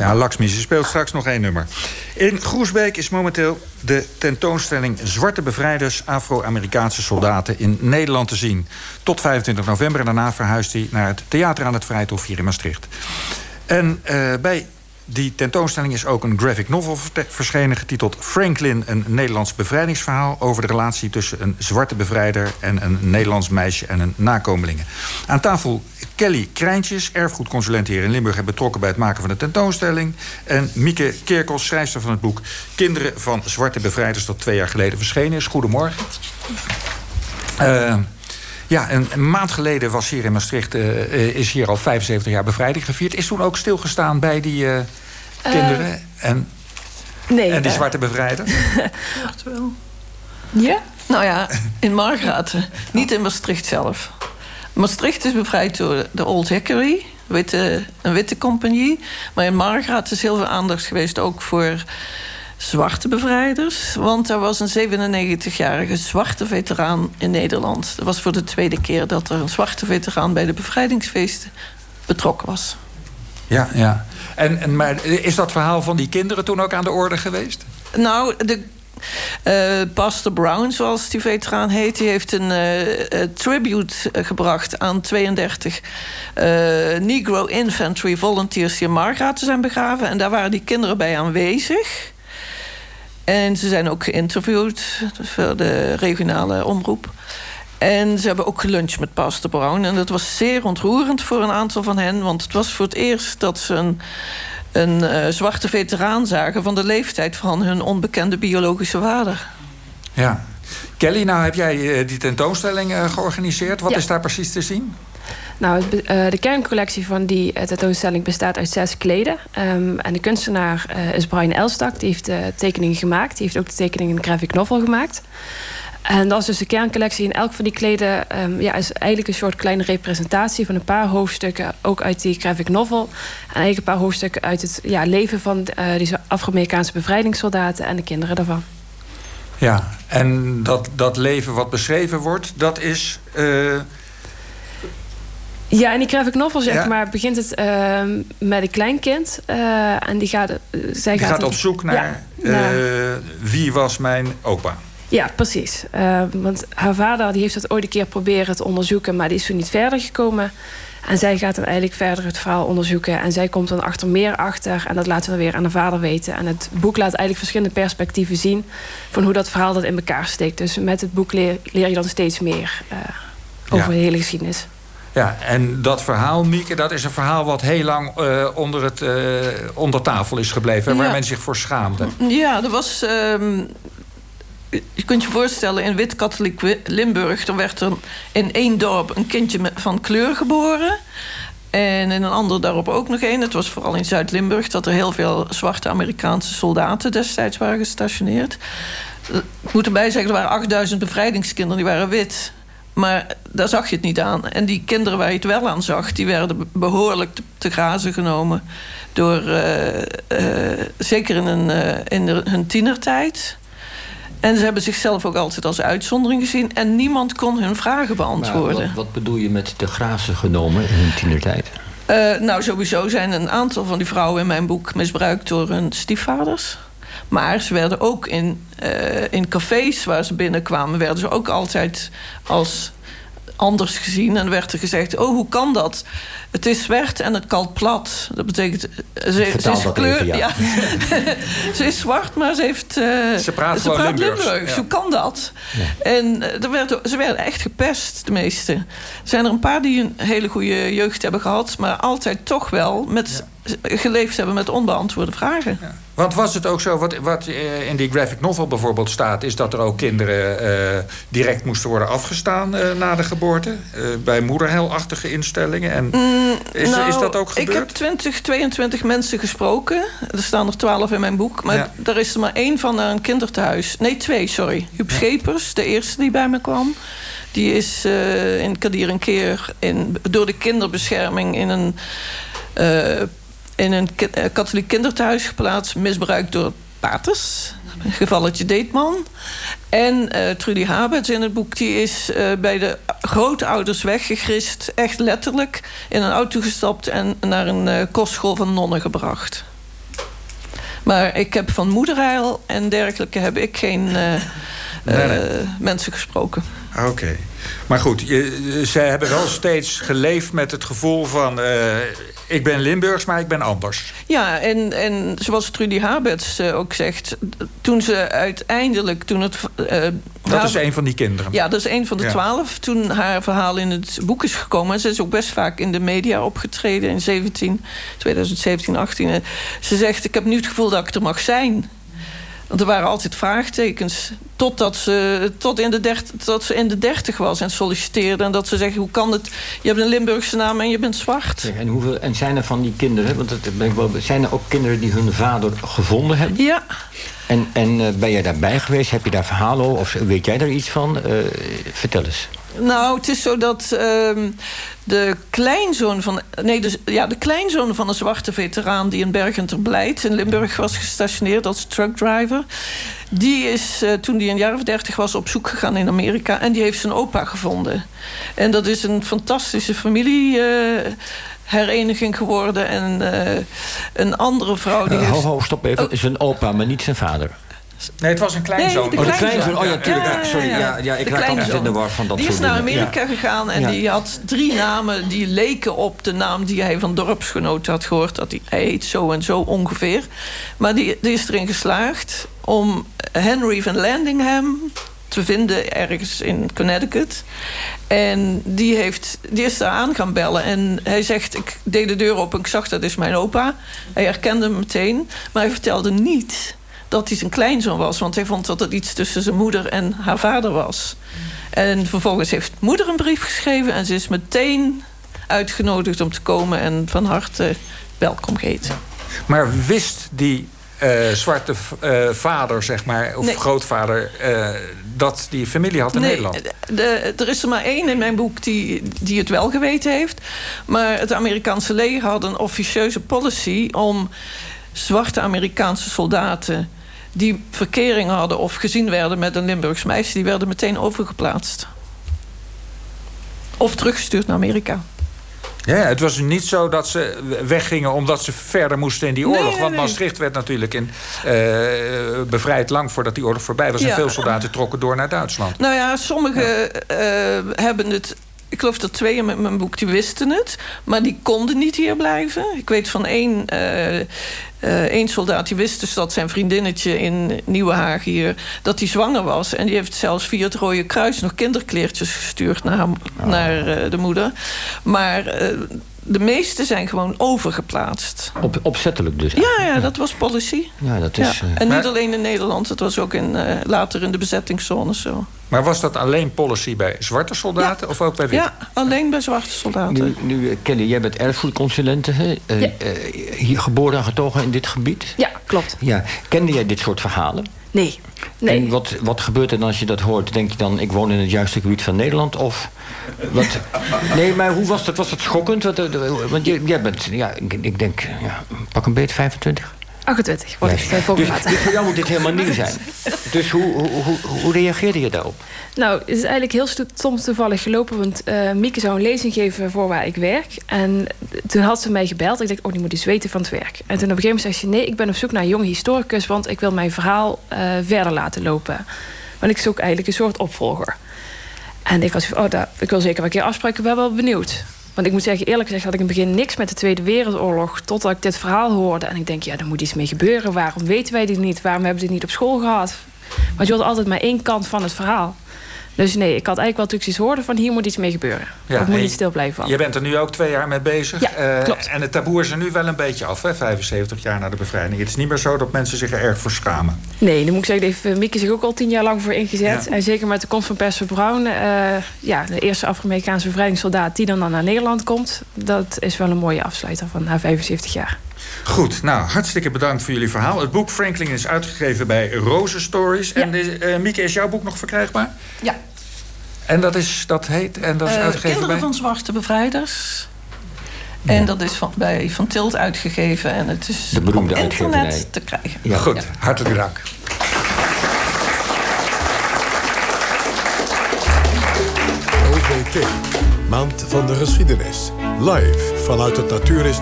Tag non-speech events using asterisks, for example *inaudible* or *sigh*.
Ja, Laxmi, ze speelt straks nog één nummer. In Groesbeek is momenteel de tentoonstelling Zwarte Bevrijders... Afro-Amerikaanse soldaten in Nederland te zien. Tot 25 november en daarna verhuist hij naar het Theater aan het Vrijthof hier in Maastricht. En uh, bij die tentoonstelling is ook een graphic novel verschenen... getiteld Franklin, een Nederlands bevrijdingsverhaal... over de relatie tussen een zwarte bevrijder... en een Nederlands meisje en een nakomelingen. Aan tafel Kelly Krijntjes, erfgoedconsulent hier in Limburg... en betrokken bij het maken van de tentoonstelling. En Mieke Kerkels, schrijfster van het boek... Kinderen van zwarte bevrijders... dat twee jaar geleden verschenen is. Goedemorgen. Uh, ja, een, een, maand geleden was hier in Maastricht... Uh, is hier al 75 jaar bevrijding gevierd. Is toen ook stilgestaan bij die uh, kinderen en, nee, en die zwarte bevrijder? *laughs* Echt wel. Ja? Nou ja, in Margraten. Niet in Maastricht zelf. Maastricht is bevrijd door de Old Hickory, witte, een witte compagnie. Maar in Margraten is heel veel aandacht geweest ook voor zwarte bevrijders. Want er was een 97-jarige zwarte veteraan in Nederland. Dat was voor de tweede keer dat er een zwarte veteraan bij de bevrijdingsfeesten betrokken was. Ja, ja. En, en, maar is dat verhaal van die kinderen toen ook aan de orde geweest? Nou, de uh, Pastor Brown, zoals die veteraan heet, die heeft een uh, tribute gebracht aan 32 Negro Infantry Volunteers die in Margaret zijn begraven. En daar waren die kinderen bij aanwezig. En ze zijn ook geïnterviewd voor de regionale omroep. En ze hebben ook geluncht met Pastor Brown. En dat was zeer ontroerend voor een aantal van hen. Want het was voor het eerst dat ze een, een uh, zwarte veteraan zagen... van de leeftijd van hun onbekende biologische vader. Ja. Kelly, nou heb jij die tentoonstelling uh, georganiseerd. Wat Ja. is daar precies te zien? Nou, eh, de kerncollectie van die eh, tentoonstelling bestaat uit zes kleden. Ehm, en de kunstenaar eh, is Brian Elstak. Die heeft de tekeningen gemaakt. Die heeft ook de tekeningen in graphic novel gemaakt. En dat is dus de kerncollectie. En elk van die kleden ehm, ja, is eigenlijk een soort kleine representatie van een paar hoofdstukken, ook uit die graphic novel. En eigenlijk een paar hoofdstukken uit het ja, leven van die Afro-Amerikaanse bevrijdingssoldaten en de kinderen daarvan. Ja, en dat, dat leven wat beschreven wordt, dat is... Ja, in die graphic novel zeg Ja. maar begint het ehm, met een kleinkind. eh, en die gaat, eh, zij die gaat op zoek naar Ja, naar- eh, wie was mijn opa. Ja, precies. Eh, want haar vader die heeft dat ooit een keer proberen te onderzoeken, maar die is toen niet verder gekomen. En zij gaat dan eigenlijk verder het verhaal onderzoeken. En zij komt dan achter meer achter. En dat laten we weer aan de vader weten. En het boek laat eigenlijk verschillende perspectieven zien... van hoe dat verhaal dat in elkaar steekt. Dus met het boek leer, leer je dan steeds meer over Ja. de hele geschiedenis. Ja, en dat verhaal, Mieke, dat is een verhaal wat heel lang eh, onder, het, eh, onder tafel is gebleven. Waar Ja. men zich voor schaamde. Ja, er was. ehm, je kunt je voorstellen, in wit-katholiek Wi- Limburg... er werd er in één dorp een kindje van kleur geboren. En in een ander dorp ook nog één. Het was vooral in Zuid-Limburg... dat er heel veel zwarte Amerikaanse soldaten destijds waren gestationeerd. Ik moet erbij zeggen, er waren 8000 bevrijdingskinderen, die waren wit... Maar daar zag je het niet aan. En die kinderen waar je het wel aan zag... die werden behoorlijk te, te grazen genomen... door, eh, eh, zeker in, een, eh, in de- hun tienertijd... En ze hebben zichzelf ook altijd als uitzondering gezien. En niemand kon hun vragen beantwoorden. wat, wat bedoel je met de grazen genomen in hun tienertijd? Nou, sowieso zijn een aantal van die vrouwen in mijn boek misbruikt door hun stiefvaders. Maar ze werden ook in, eh, in cafés waar ze binnenkwamen, werden ze ook altijd als anders gezien. En werd er gezegd: Oh, hoe kan dat? Het is zwart en het kalt plat. Dat betekent. Ze, ze Vertaal is kleur. even, ja. *laughs* ze is zwart, maar ze heeft. eh, Ze praat gewoon Limburgs, Limburgs. ja. Hoe kan dat? En eh, er werden, ze werden echt gepest, de meeste. Er zijn er een paar die een hele goede jeugd hebben gehad, maar altijd toch wel met, geleefd hebben met onbeantwoorde vragen. Want was het ook zo, wat, wat eh, in die graphic novel bijvoorbeeld staat... is dat er ook kinderen eh, direct moesten worden afgestaan eh, na de geboorte? bij moederheilachtige instellingen? En is, Nou, is dat ook Ik gebeurd? heb 20, 22 mensen gesproken. Er staan er 12 in mijn boek. Maar Ja. er is er maar één van naar een kinderthuis. Nee, twee, sorry. Huub Schepers, de eerste die bij me kwam. Die is in Kadir een keer in, door de kinderbescherming in een, in een eh, katholiek kinderthuis geplaatst. Misbruikt door paters. Gevalletje Deetman. En eh, Trudy Habets in het boek... die is eh, bij de grootouders weggegrist. Echt letterlijk. In een auto gestapt en naar een kostschool van nonnen gebracht. Maar ik heb van moederheil en dergelijke heb ik geen nee, nee. mensen gesproken. Oké. Maar goed, je, zij hebben wel steeds geleefd met het gevoel van... Uh, ik ben Limburgs, maar ik ben anders. Ja, en, en zoals Trudy Haberts uh, ook zegt... toen ze uiteindelijk... Toen het, uh, dat haar, is een van die kinderen. Ja, dat is een van de ja. twaalf. Toen haar verhaal in het boek is gekomen... en ze is ook best vaak in de media opgetreden in 17, 2017, 18. Ze zegt, ik heb nu het gevoel dat ik er mag zijn... Want er waren altijd vraagtekens. Totdat ze, tot in de dertig, tot ze in de dertig was en solliciteerde. En dat ze zeggen, hoe kan het? Je hebt een Limburgse naam en je bent zwart. En, hoeveel, en zijn er van die kinderen... Want het, zijn er ook kinderen die hun vader gevonden hebben? Ja. En, en uh, ben jij daarbij geweest? Heb je daar verhalen over? Of weet jij daar iets van? Uh, vertel eens. Nou, het is zo dat uh, de kleinzoon van... Nee, dus, ja, de kleinzoon van een zwarte veteraan... die in Bergen ter Blijt in Limburg was gestationeerd als truckdriver... die is, uh, toen hij een jaar of dertig was, op zoek gegaan in Amerika... en die heeft zijn opa gevonden. En dat is een fantastische familie... Uh, hereniging geworden. En uh, een andere vrouw... Die uh, heeft... Ho, ho, stop even. Oh. Zijn opa, maar niet zijn vader. Nee, het was een kleinzoon. Nee, de oh, de kleinzoon. Oh ja, tuurlijk. Ja, ja, sorry. Ja, ja, ik raak altijd in de war van dat Die soort is naar. Amerika gegaan en die had drie namen... die leken op de naam die hij van dorpsgenoten had gehoord. Dat hij, hij heet zo en zo ongeveer. Maar die, die is erin geslaagd om Henry van Landingham te vinden ergens in Connecticut. En die, heeft, die is daar aan gaan bellen. En hij zegt, ik deed de deur op en ik zag dat is mijn opa. Hij herkende hem meteen. Maar hij vertelde niet dat hij zijn kleinzoon was. Want hij vond dat het iets tussen zijn moeder en haar vader was. En vervolgens heeft moeder een brief geschreven... en ze is meteen uitgenodigd om te komen... en van harte welkom geheten. Maar wist die uh, zwarte uh, vader, zeg maar, of nee. grootvader... Uh, dat die familie had in nee, Nederland? De, er is er maar één in mijn boek die, die het wel geweten heeft. Maar het Amerikaanse leger had een officieuze policy... om zwarte Amerikaanse soldaten die verkering hadden of gezien werden met een Limburgs meisje... die werden meteen overgeplaatst. Of teruggestuurd naar Amerika. Ja, het was niet zo dat ze weggingen omdat ze verder moesten in die oorlog. Nee, nee, want nee. Maastricht werd natuurlijk in, uh, bevrijd lang voordat die oorlog voorbij was. Ja. En veel soldaten trokken door naar Duitsland. Nou ja, sommigen ja. uh, hebben het ik geloof dat twee in mijn boek die wisten het. Maar die konden niet hier blijven. Ik weet van één, uh, uh, één soldaat die wist dus dat zijn vriendinnetje in Nieuwehaag hier... dat hij zwanger was. En die heeft zelfs via het Rode Kruis nog kinderkleertjes gestuurd naar, oh. naar uh, de moeder. Maar de meeste zijn gewoon overgeplaatst. Op, opzettelijk dus? Ja, ja, dat was policy. Ja, dat is, ja. En niet alleen in Nederland, het was ook in, uh, later in de bezettingszones zo. Maar was dat alleen policy bij zwarte soldaten ja. of ook bij witte? Ja, alleen bij zwarte soldaten. Nu, nu Kelly, jij bent erfgoedconsulente, hè? Uh, ja. uh, hier geboren en getogen in dit gebied? Ja, klopt. Ja. Kende jij dit soort verhalen? Nee. nee. En wat, wat gebeurt er dan als je dat hoort? Denk je dan, ik woon in het juiste gebied van Nederland? Of wat? *laughs* Nee, maar hoe was dat? Was dat schokkend? Want jij bent, ja, ik, ik denk, ja, pak een beet 25? 28 wordt nee. het dus, dus voor jou moet dit helemaal nieuw zijn. *laughs* Dus hoe, hoe, hoe, hoe reageerde je daarop? Nou, het is eigenlijk heel soms toevallig gelopen. Want uh, Mieke zou een lezing geven voor waar ik werk. En toen had ze mij gebeld. Ik dacht, oh, die moet iets weten van het werk. En toen op een gegeven moment zei ze... nee, ik ben op zoek naar een jonge historicus... want ik wil mijn verhaal uh, verder laten lopen. Want ik zoek eigenlijk een soort opvolger. En ik was oh, dat, ik wil zeker wel een keer afspreken. Ik ben wel benieuwd. Want ik moet zeggen, eerlijk gezegd had ik in het begin niks met de Tweede Wereldoorlog. Totdat ik dit verhaal hoorde. En ik denk, ja, er moet iets mee gebeuren. Waarom weten wij dit niet? Waarom hebben we dit niet op school gehad? Want je hoort altijd maar één kant van het verhaal. Dus nee, ik had eigenlijk wel natuurlijk iets horen van hier moet iets mee gebeuren. Ja, ik moet niet stil blijven Je bent er nu ook twee jaar mee bezig. Ja, uh, klopt. En het taboe is er nu wel een beetje af, hè? 75 jaar na de bevrijding. Het is niet meer zo dat mensen zich er erg voor schamen. Nee, dan moet ik zeggen, heeft uh, Mieke zich ook al tien jaar lang voor ingezet. Ja. En zeker met de komst van Percy Brown, uh, ja, de eerste Afro-Amerikaanse bevrijdingssoldaat die dan, dan naar Nederland komt. Dat is wel een mooie afsluiter van na 75 jaar. Goed, nou, hartstikke bedankt voor jullie verhaal. Het boek Franklin is uitgegeven bij Rose Stories. Ja. En uh, Mieke, is jouw boek nog verkrijgbaar? Ja. En dat, is, dat heet, en dat is uh, uitgegeven Kinderen bij? van Zwarte Bevrijders. Ja. En dat is van, bij Van Tilt uitgegeven. En het is De beroemde op internet te krijgen. Ja. Goed, ja. hartelijk dank. OVT, Maand van de Geschiedenis. Live vanuit het Natuuris